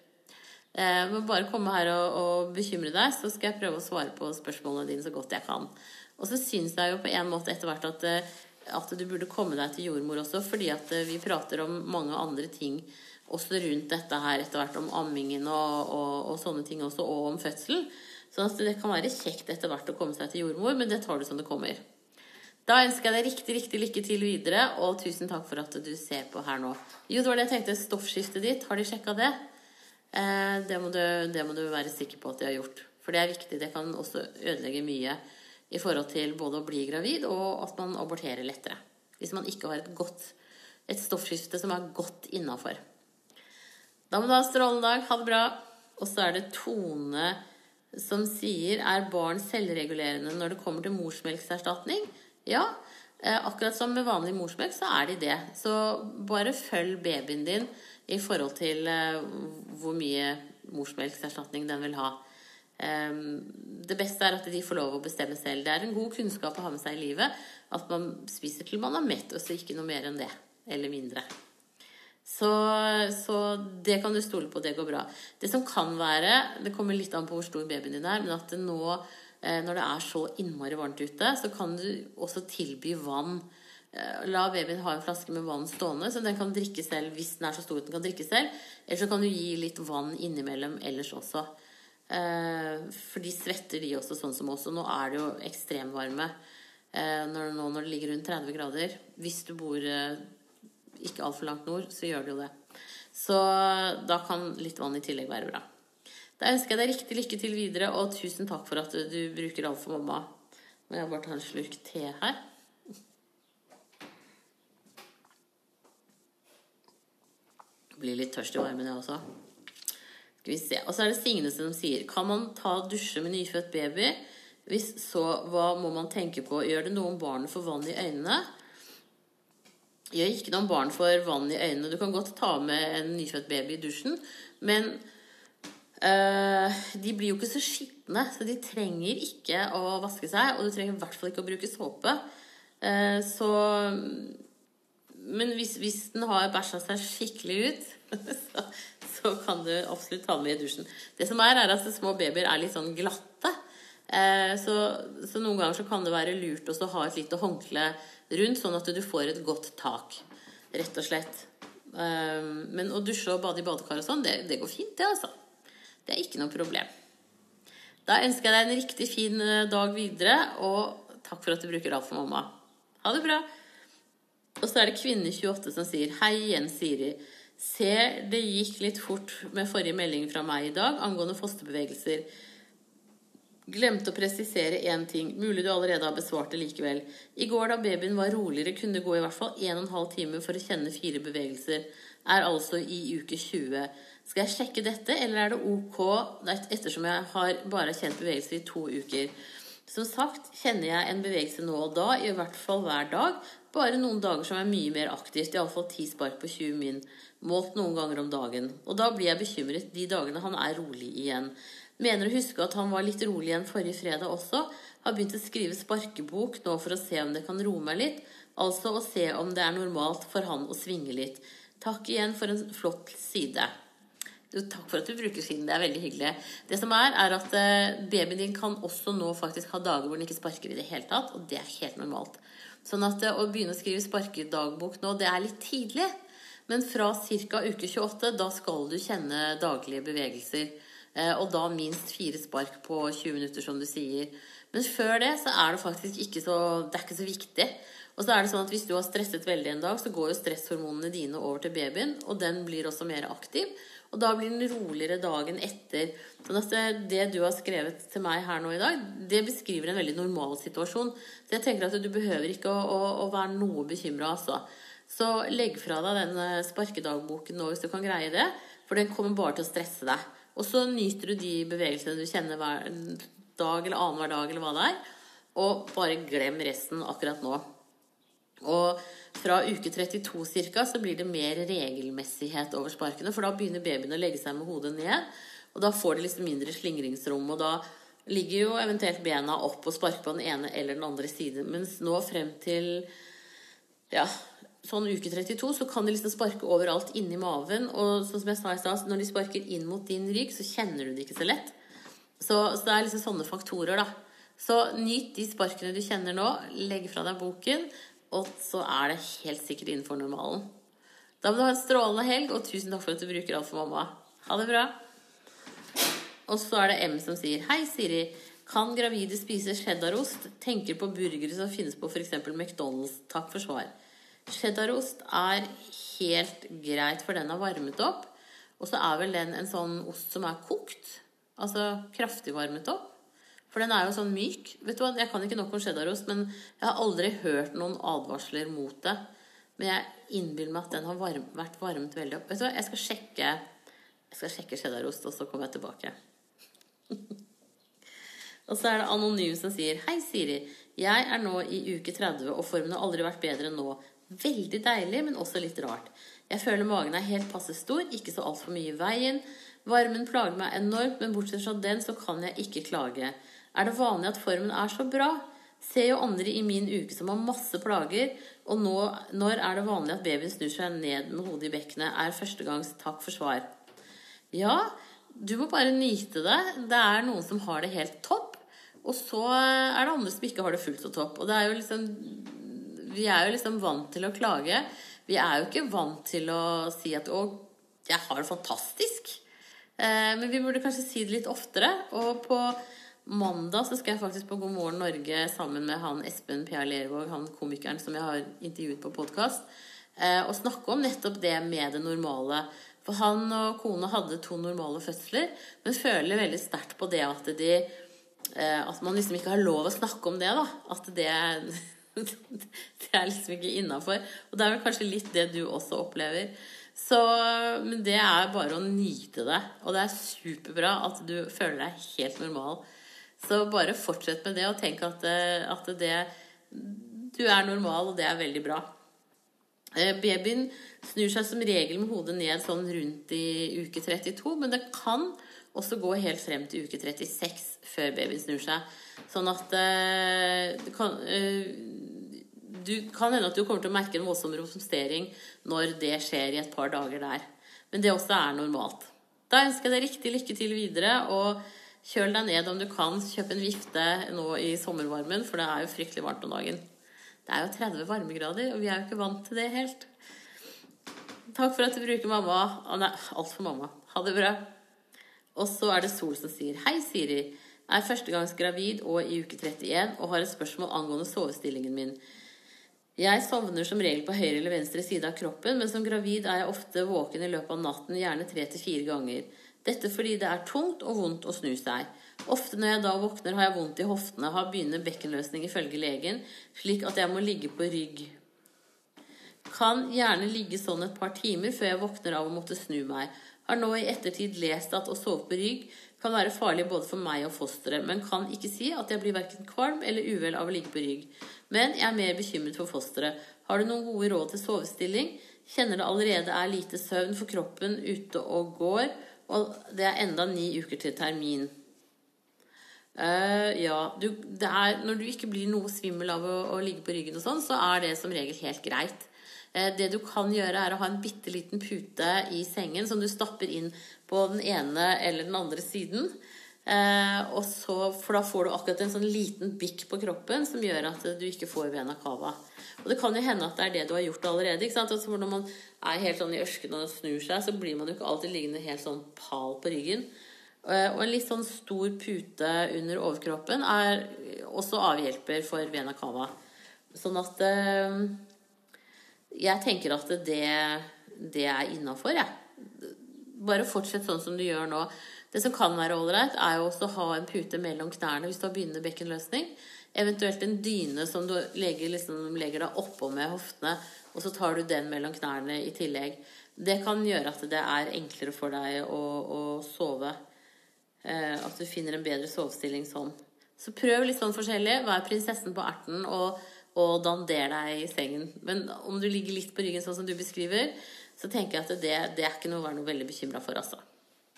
Eh, men bare komme her og, og, bekymre deg, så skal jeg prøve å svare på spørsmålene dine så godt jeg kan. Og så syns jeg jo på en måte etter hvert at eh, at du burde komme deg til jordmor også, fordi at eh, vi prater om mange andre ting også rundt dette her etter hvert, om ammingen og, og, og sånne ting også, og om fødsel. Så det kan være kjekt etter hvert å komme seg til jordmor, men det tar du som det kommer. Da ønsker jeg deg riktig riktig lykke til videre, og tusen takk for at du ser på her nå. Jo, det var det jeg tenkte. Stoffskiftet ditt, har de sjekka det? Eh, det, må du, det må du være sikker på at de har gjort. For det er viktig. Det kan også ødelegge mye i forhold til både å bli gravid og at man aborterer lettere. Hvis man ikke har et, godt, et stoffskifte som er godt innafor. Da må du ha strålende dag. Ha det bra. Og så er det Tone som sier Er barn selvregulerende når det kommer til morsmelkserstatning? Ja. Eh, akkurat som med vanlig morsmelk, så er de det. Så bare følg babyen din i forhold til eh, hvor mye morsmelkserstatning den vil ha. Ehm, det beste er at de får lov å bestemme selv. Det er en god kunnskap å ha med seg i livet at man spiser til man er mett, og så ikke noe mer enn det. Eller mindre. Så, så, det kan du stole på, det går bra. Det som kan være, det kommer litt an på hvor stor babyen din er, men at nå, eh, når det er så innmari varmt ute, så kan du også tilby vann. Eh, la babyen ha en flaske med vann stående, så den kan drikke selv hvis den er så stor at den kan drikke selv. Eller så kan du gi litt vann innimellom ellers også. Eh, for de svetter, de også, sånn som oss. Og nå er det jo ekstremvarme eh, når, nå når det ligger rundt 30 grader. Hvis du bor eh, ikke altfor langt nord, så gjør det jo det. Så da kan litt vann i tillegg være bra. Da ønsker jeg deg riktig lykke til videre, og tusen takk for at du, bruker alt for mamma. Må jeg bare ta en slurk te her. Blir litt tørst i varmen, jeg også. Skal vi se. Og så er det Signe som sier Kan man ta dusje med nyfødt baby? Hvis så, hva må man tenke på? Gjør det noe om barnet får vann i øynene? Gjør ikke noe om barn får vann i øynene. Du kan godt ta med en nyfødt baby i dusjen, men øh, de blir jo ikke så skitne, så de trenger ikke å vaske seg. Og du trenger i hvert fall ikke å bruke såpe. Uh, så Men hvis, hvis den har bæsja seg skikkelig ut, så, så kan du absolutt ta den med i dusjen. Det som er, er at små babyer er litt sånn glatte. Eh, så, så, noen ganger så kan det være lurt å ha et lite håndkle rundt, sånn at du får et godt tak. Rett og slett. Eh, men å dusje og bade i badekar og sånn, det, det, går fint, det, altså. Det er ikke noe problem. Da ønsker jeg deg en riktig fin eh, dag videre, og takk for at du bruker alt for mamma. Ha det bra. Og så er det Kvinne28 som sier Hei igjen, Siri. Ser det gikk litt fort med forrige melding fra meg i dag angående fosterbevegelser. Glemte å presisere én ting. Mulig du allerede har besvart det likevel. I går da babyen var roligere, kunne det gå i hvert fall 1 12 timer for å kjenne fire bevegelser. Er altså i uke 20. Skal jeg sjekke dette, eller er det ok ettersom jeg har bare kjent bevegelser i to uker? Som sagt kjenner jeg en bevegelse nå og da, i hvert fall hver dag. Bare noen dager som er mye mer aktivt, iallfall ti spark på 20 min målt noen ganger om dagen. Og da blir jeg bekymret de dagene han er rolig igjen. Mener å huske at han var litt rolig igjen forrige fredag også. Har begynt å skrive sparkebok nå for å se om det kan roe meg litt. Altså å se om det er normalt for han å svinge litt. Takk igjen for en flott side. takk for at du bruker siden. Det er veldig hyggelig. Det som er, er at eh, babyen din kan også nå faktisk ha dager hvor den ikke sparker i det hele tatt, og det er helt normalt. Sånn at eh, å begynne å skrive sparkedagbok nå, det er litt tidlig. Men fra ca. uke 28, da skal du kjenne daglige bevegelser. Eh, og da minst fire spark på 20 minutter, som du sier. Men før det så er det faktisk ikke så, det ikke så viktig. Og så er det sånn at Hvis du har stresset veldig en dag, så går jo stresshormonene dine over til babyen. Og den blir også mer aktiv. Og da blir den roligere dagen etter. Sånn at det du har skrevet til meg her nå i dag, det beskriver en veldig normal situasjon. Så jeg tenker at du behøver ikke å, å, å være noe bekymra, altså. Så legg fra deg den eh, sparkedagboken nå hvis du kan greie det, for den kommer bare til å stresse deg. Og så nyter du de bevegelsene du kjenner hver dag eller annenhver dag eller hva det er, og bare glem resten akkurat nå. Og fra uke 32 ca. så blir det mer regelmessighet over sparkene, for da begynner babyen å legge seg med hodet ned, og da får de liksom mindre slingringsrom, og da ligger jo eventuelt bena opp og sparker på den ene eller den andre siden, mens nå frem til ja, sånn uke 32 så kan de liksom sparke overalt inni maven. Og sånn som jeg sa i stad, når de sparker inn mot din rygg, så kjenner du det ikke så lett. Så, så, det er liksom sånne faktorer, da. Så nyt de sparkene du kjenner nå. Legg fra deg boken, og så er det helt sikkert innenfor normalen. Da må du ha en strålende helg, og tusen takk for at du bruker alt for mamma. Ha det bra. Og så er det M som sier Hei, Siri. Kan gravide spise cheddarost? Tenker på burgere som finnes på f.eks. McDonald's. Takk for svar. Cheddarost er helt greit, for den er varmet opp. Og så er vel den en sånn ost som er kokt. Altså kraftig varmet opp. For den er jo sånn myk. Vet du hva, Jeg kan ikke nok om cheddarost, men jeg har aldri hørt noen advarsler mot det. Men jeg innbiller meg at den har varm, vært varmet veldig opp. Vet du hva, Jeg skal sjekke jeg skal sjekke cheddarost, og så kommer jeg tilbake. og så er det Anonym som sier Hei, Siri. Jeg er nå i uke 30, og formen har aldri vært bedre enn nå. Veldig deilig, men også litt rart. Jeg føler magen er helt passe stor, ikke så altfor mye i veien. Varmen plager meg enormt, men bortsett fra den så kan jeg ikke klage. Er det vanlig at formen er så bra? Ser jo andre i min uke som har masse plager, og nå, når er det vanlig at babyen snur seg ned med hodet i bekkenet? Er førstegangs takk for svar. Ja, du må bare nyte det. Det er noen som har det helt topp, og så er det andre som ikke har det fullt så topp. Og det er jo liksom Vi er jo liksom vant til å klage. Vi er jo ikke vant til å si at 'Å, jeg har det fantastisk'. Eh, men vi burde kanskje si det litt oftere. Og på mandag så skal jeg faktisk på God morgen Norge sammen med han Espen Pia Lervåg, han komikeren som jeg har intervjuet på podkast, eh, og snakke om nettopp det med det normale. For han og kona hadde to normale fødsler, men føler veldig sterkt på det at de At man liksom ikke har lov å snakke om det, da. At det det er liksom ikke innafor. Og det er vel kanskje litt det du også opplever. Så, men det er bare å nyte det. Og det er superbra at du føler deg helt normal. Så bare fortsett med det, og tenk at, eh, at det Du er normal, og det er veldig bra. Eh, babyen snur seg som regel med hodet ned sånn rundt i uke 32, men det kan også gå helt frem til uke 36 før babyen snur seg. Sånn at eh, kan, du kan hende at du kommer til å merke en voldsom romstering når det skjer i et par dager der. Men det også er normalt. Da ønsker jeg deg riktig lykke til videre. og Kjøl deg ned om du kan. Kjøp en vifte nå i sommervarmen, for det er jo fryktelig varmt om dagen. Det er jo 30 varmegrader, og vi er jo ikke vant til det helt. Takk for at du bruker mamma. Å nei, alt for mamma. Ha det bra. Og så er det Sol som sier Hei, Siri. Jeg er førstegangs gravid og i uke 31 og har et spørsmål angående sovestillingen min. Jeg sovner som regel på høyre eller venstre side av kroppen, men som gravid er jeg ofte våken i løpet av natten, gjerne tre til fire ganger. Dette fordi det er tungt og vondt å snu seg. Ofte når jeg da våkner, har jeg vondt i hoftene, har begynnende bekkenløsning ifølge legen, slik at jeg må ligge på rygg. Kan gjerne ligge sånn et par timer før jeg våkner av å måtte snu meg. Har nå i ettertid lest at å sove på rygg kan være farlig både for meg og fosteret, men kan ikke si at jeg blir verken kvalm eller uvel av å ligge på rygg. Men jeg er mer bekymret for fosteret. Har du noen gode råd til sovestilling? Kjenner det allerede er lite søvn for kroppen ute og går, og det er enda ni uker til termin. Uh, ja, du, er, når du ikke blir noe svimmel av å, å, ligge på ryggen og sånn, så er det som regel helt greit. Uh, det du kan gjøre, er å ha en bitte liten pute i sengen som du stapper inn på den ene eller den andre siden. Eh, og så, for da får du akkurat en sånn liten bikk på kroppen som gjør at du ikke får vena cava. Og det kan jo hende at det er det du har gjort allerede. ikke sant? Altså, når man er helt sånn i ørskene og snur seg, så blir man jo ikke alltid liggende helt sånn pal på ryggen. Eh, og en litt sånn stor pute under overkroppen er også avhjelper for vena cava. Sånn at eh, Jeg tenker at det, det er innafor, jeg. Ja. Bare fortsett sånn som du gjør nå. Det som kan være ålreit, er jo også å ha en pute mellom knærne hvis du har begynnende bekkenløsning. Eventuelt en dyne som du legger, liksom, legger deg oppå med hoftene, og så tar du den mellom knærne i tillegg. Det kan gjøre at det er enklere for deg å, å sove. Eh, at du finner en bedre sovestilling sånn. Så prøv litt sånn forskjellig. Vær prinsessen på erten og, og dander deg i sengen. Men om du ligger litt på ryggen sånn som du beskriver, så tenker jeg at det, det er ikke noe å være noe veldig bekymra for, altså.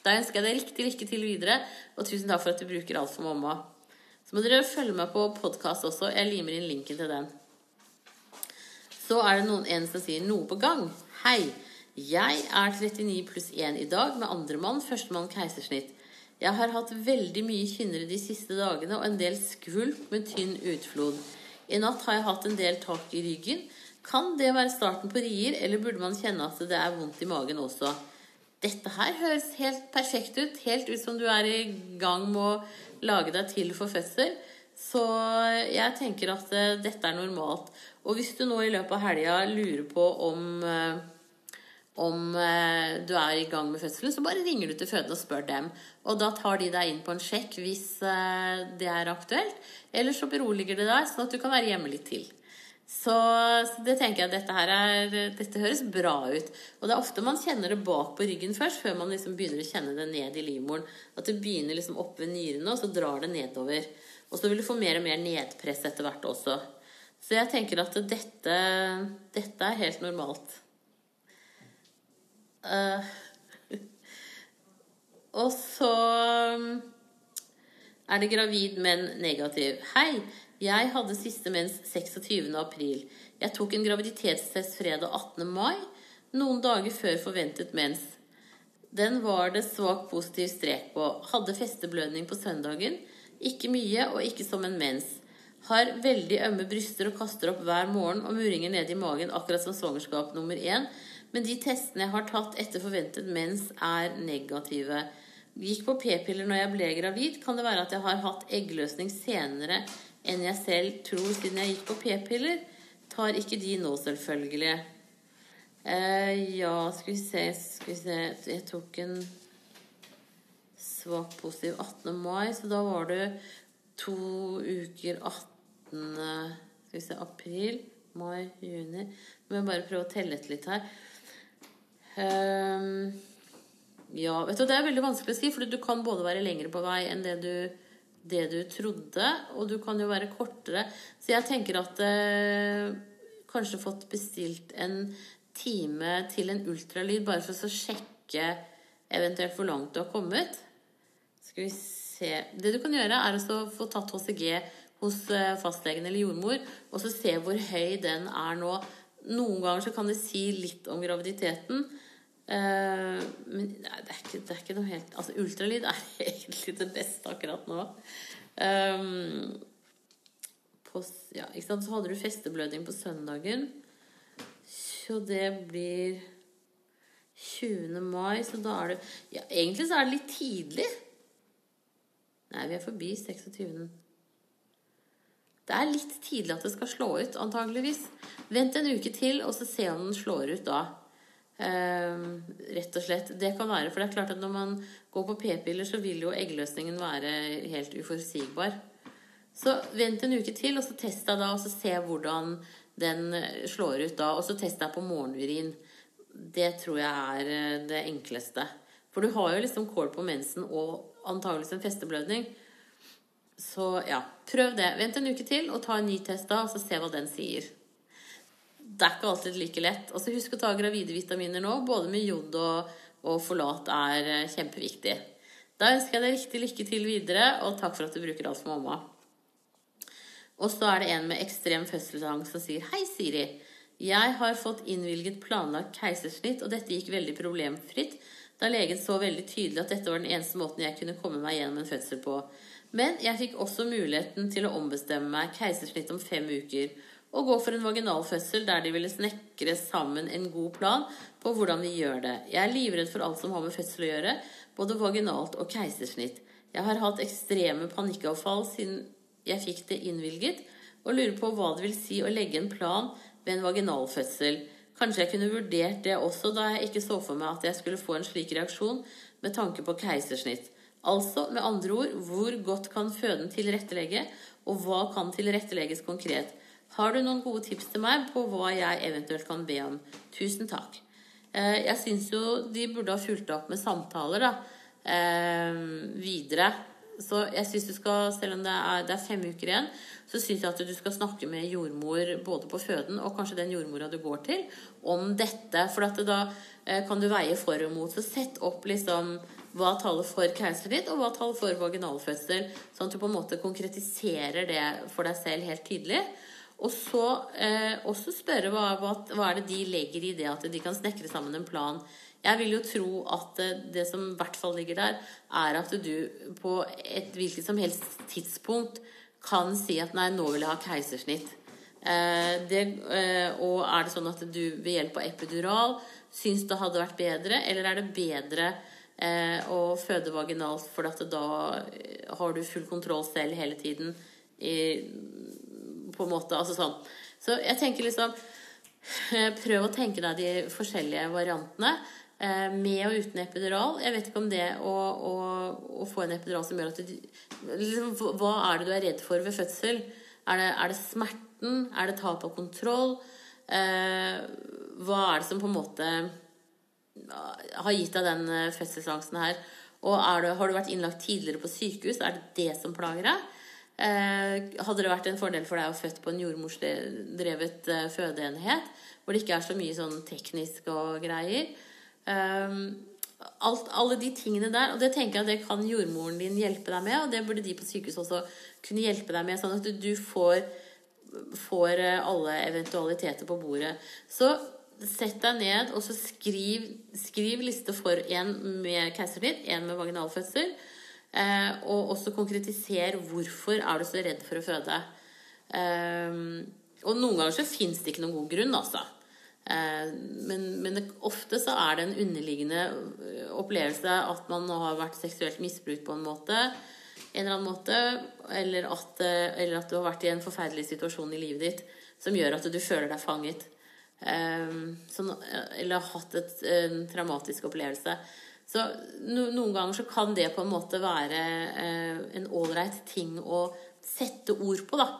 Da ønsker jeg deg riktig lykke til videre, og tusen takk for at du bruker alt for mamma. Så må dere følge meg på podkast også. Jeg limer inn linken til den. Så er det noen en som sier 'noe på gang'. Hei. Jeg er 39 pluss 1 i dag med andremann, førstemann keisersnitt. Jeg har hatt veldig mye kynnere de siste dagene og en del skvulp med tynn utflod. I natt har jeg hatt en del tak i ryggen. Kan det være starten på rier, eller burde man kjenne at det er vondt i magen også? dette her høres helt perfekt ut. Helt ut som du er i gang med å lage deg til for fødsel. Så jeg tenker at uh, dette er normalt. Og hvis du nå i løpet av helga lurer på om, uh, om eh, du er i gang med fødselen, så bare ringer du til fødende og spør dem. Og da tar de deg inn på en sjekk hvis det er aktuelt. Eller så beroliger de deg, sånn at du kan være hjemme litt til. Så, så, det tenker jeg at dette her er Dette høres bra ut. Og det er ofte man kjenner det bak på ryggen først, før man liksom begynner å kjenne det ned i livmoren. At det begynner liksom opp ved nyrene, og så drar det nedover. Og så vil du få mer og mer nedpress etter hvert også. Så jeg tenker at dette, dette er helt normalt. Uh, Og så um, er det gravid, men negativ. Hei, jeg hadde siste mens 26. april. Jeg tok en graviditetstest fredag 18. mai, noen dager før forventet mens. Den var det svakt positiv strek på. Hadde festeblødning på søndagen. Ikke mye og ikke som en mens. Har veldig ømme bryster og kaster opp hver morgen og muringer nede i magen akkurat som svangerskap nummer én. Men de testene jeg har tatt etter forventet mens, er negative. Gikk på p-piller når jeg ble gravid. Kan det være at jeg har hatt eggløsning senere enn jeg selv tror siden jeg gikk på p-piller? Tar ikke de nå, selvfølgelig. Uh, ja, skal vi se Skal vi se Jeg tok en svak positiv 18. mai, så da var det to uker 18. Skal vi se April, mai, juni Nå må jeg bare prøve å telle etter litt her. Um, ja, vet du, Det er veldig vanskelig å si, for du kan både være lengre på vei enn det du, det du trodde, og du kan jo være kortere. Så jeg tenker at uh, kanskje fått bestilt en time til en ultralyd bare for å sjekke eventuelt hvor langt du har kommet. Skal vi se Det du kan gjøre, er å få tatt HCG hos eh, fastlegen eller jordmor, og så se hvor høy den er nå. Noen ganger så kan det si litt om graviditeten. Uh, men nei, det, er ikke, det, er ikke, noe helt Altså, ultralyd er egentlig det beste akkurat nå. Um, på, ja, ikke sant? Så hadde du festeblødning på søndagen. Så det blir 20. mai, så da er det Ja, egentlig så er det litt tidlig. Nei, vi er forbi 26. Det er litt tidlig at det skal slå ut, antageligvis. Vent en uke til, og så se om den slår ut da. Uh, rett og slett. Det kan være, for det er klart at når man går på p-piller, så vil jo eggløsningen være helt uforutsigbar. Så vent en uke til, og så test deg da, og så se hvordan den eh, slår ut da. Og så test deg på morgenurin. Det tror jeg er eh, det enkleste. For du har jo liksom kål på mensen og antakeligvis en festeblødning. Så ja, prøv det. Vent en uke til, og ta en ny test da, og så se hva den sier det er ikke alltid like lett. Og så husk å ta gravide vitaminer nå. Både med jod og, og forlat er eh, kjempeviktig. Da ønsker jeg deg riktig lykke til videre, og takk for at du bruker alt for mamma. Og så er det en med ekstrem fødselsangst som sier Hei, Siri. Jeg har fått innvilget planlagt keisersnitt, og dette gikk veldig problemfritt da legen så veldig tydelig at dette var den eneste måten jeg kunne komme meg gjennom en fødsel på. Men jeg fikk også muligheten til å ombestemme meg keisersnitt om fem uker og gå for en vaginalfødsel der de ville snekre sammen en god plan på hvordan vi gjør det. Jeg er livredd for alt som har med fødsel å gjøre, både vaginalt og keisersnitt. Jeg har hatt ekstreme panikkavfall siden jeg fikk det innvilget, og lurer på hva det vil si å legge en plan ved en vaginalfødsel. Kanskje jeg kunne vurdert det også, da jeg ikke så for meg at jeg skulle få en slik reaksjon med tanke på keisersnitt. Altså, med andre ord, hvor godt kan føden tilrettelegge, og hva kan tilrettelegges konkret? Har du noen gode tips til meg på hva jeg eventuelt kan be om? Tusen takk. Eh, jeg syns jo de burde ha fulgt opp med samtaler da, eh, videre. Så jeg synes du skal, selv om det er, det er fem uker igjen, så syns jeg at du skal snakke med jordmor både på føden og kanskje den jordmora du går til, om dette. For da eh, kan du veie for og mot. Så sett opp liksom hva taler for keisersnitt, og hva taler for vaginalfødsel. Sånn at du på en måte konkretiserer det for deg selv helt tydelig. Og så eh, også spørre hva, hva, hva, er det de legger i det at de kan snekre sammen en plan. Jeg vil jo tro at eh, det som i hvert fall ligger der, er at du på et hvilket som helst tidspunkt kan si at nei, nå vil jeg ha keisersnitt. Eh, det, eh, og er det sånn at du ved hjelp av epidural syns det hadde vært bedre, eller er det bedre eh, å føde vaginalt for at da eh, har du full kontroll selv hele tiden? I, på en måte. Altså sånn. Så jeg tenker liksom eh, Prøv å tenke deg de forskjellige variantene. Eh, med og uten epidural. Jeg vet ikke om det å, å, å få en epidural som gjør at du liksom, Hva er det du er redd for ved fødsel? Er det, er det smerten? Er det tap av kontroll? Eh, hva er det som på en måte har gitt deg den eh, fødselsangsten her? Og det, har du vært innlagt tidligere på sykehus? Er det det som plager deg? Eh, hadde det vært en fordel for deg å født på en jordmorsdrevet eh, fødeenhet, hvor det ikke er så mye sånn teknisk og greier? Um, alt, alle de tingene der. Og det tenker jeg at det kan jordmoren din hjelpe deg med, og det burde de på sykehus også kunne hjelpe deg med, sånn at du får, får eh, alle eventualiteter på bordet. Så sett deg ned og så skriv, skriv liste for en med keisersnitt, en med vaginalfødsel. Eh, og også konkretisere hvorfor er du så redd for å føde. Eh, og noen ganger så fins det ikke noen god grunn, altså. Eh, men, men det, ofte så er det en underliggende opplevelse at man har vært seksuelt misbrukt på en måte. En eller annen måte, eller at, eller at du har vært i en forferdelig situasjon i livet ditt som gjør at du føler deg fanget. Sånn, eller har hatt et, en traumatisk opplevelse. Så no, noen ganger så kan det på en måte være eh, en ålreit ting å sette ord på, da.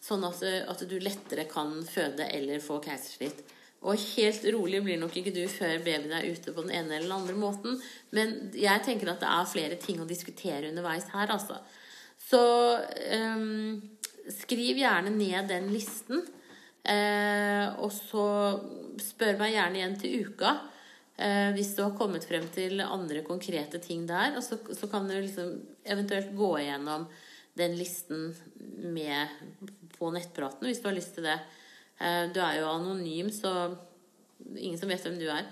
Sånn at, at, du lettere kan føde eller få keisersnitt. Og helt rolig blir nok ikke du før babyen er ute på den ene eller den andre måten. Men jeg tenker at det er flere ting å diskutere underveis her, altså. Så um, skriv gjerne ned den listen. Eh, og så spør meg gjerne igjen til uka eh, hvis du har kommet frem til andre konkrete ting der. Så, så kan du liksom eventuelt gå igjennom den listen med på nettpraten hvis du har lyst til det. Eh, du er jo anonym, så ingen som vet hvem du er.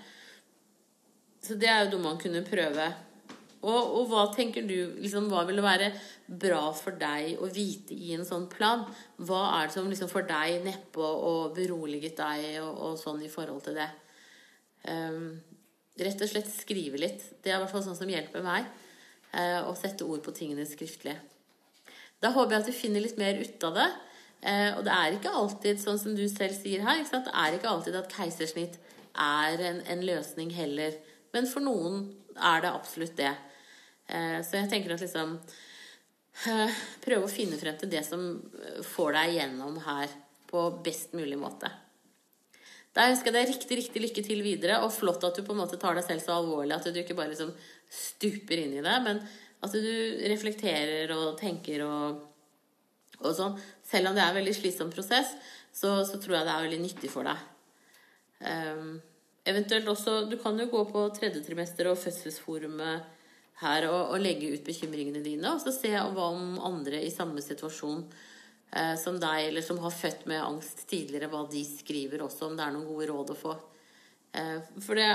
Så det er jo noe man kunne prøve og, og, hva tenker du liksom, Hva vil være bra for deg å vite i en sånn plan? Hva er det som liksom får deg nedpå og beroliget deg og, og, sånn i forhold til det? Um, rett og slett skrive litt. Det er i hvert fall sånn som hjelper meg. eh, å sette ord på tingene skriftlig. Da håper jeg at du finner litt mer ut av det. Eh, og det er ikke alltid, sånn som du selv sier her, det er ikke alltid at keisersnitt er en, en løsning heller. Men for noen er det absolutt det. Eh, så jeg tenker at liksom eh, Prøve å finne frem til det som eh, får deg gjennom her på best mulig måte. Da ønsker jeg deg riktig riktig lykke til videre, og flott at du på en måte tar deg selv så alvorlig at du ikke bare liksom stuper inn i det, men at du reflekterer og tenker og, og sånn. Selv om det er en veldig slitsom prosess, så, så, tror jeg det er veldig nyttig for deg. Um, eventuelt også Du kan jo gå på tredje trimester og fødselsforumet her og, og, legge ut bekymringene dine, og så se hva om andre i samme situasjon eh, som deg, eller som har født med angst tidligere, hva de skriver også, om det er noen gode råd å få. Eh, for det,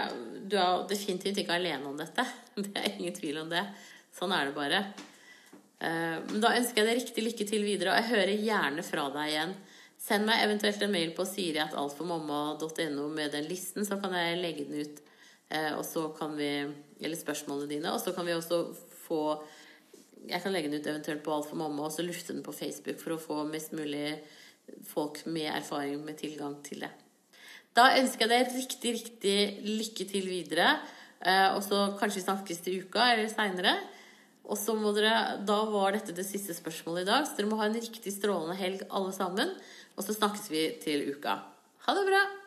du er definitivt ikke alene om dette. Det er ingen tvil om det. Sånn er det bare. Eh, men da ønsker jeg deg riktig lykke til videre, og jeg hører gjerne fra deg igjen. Send meg eventuelt en mail på siriatalformamma.no med den listen, så kan jeg legge den ut og så kan vi Eller spørsmålene dine. Og så kan vi også få Jeg kan legge den ut eventuelt på Alt for mamma, og så lufte den på Facebook for å få mest mulig folk med erfaring med tilgang til det. Da ønsker jeg deg riktig, riktig lykke til videre. Eh, og så kanskje vi snakkes til uka eller seinere. Og så må dere, Da var dette det siste spørsmålet i dag, så dere må ha en riktig strålende helg alle sammen. Og så snakkes vi til uka. Ha det bra!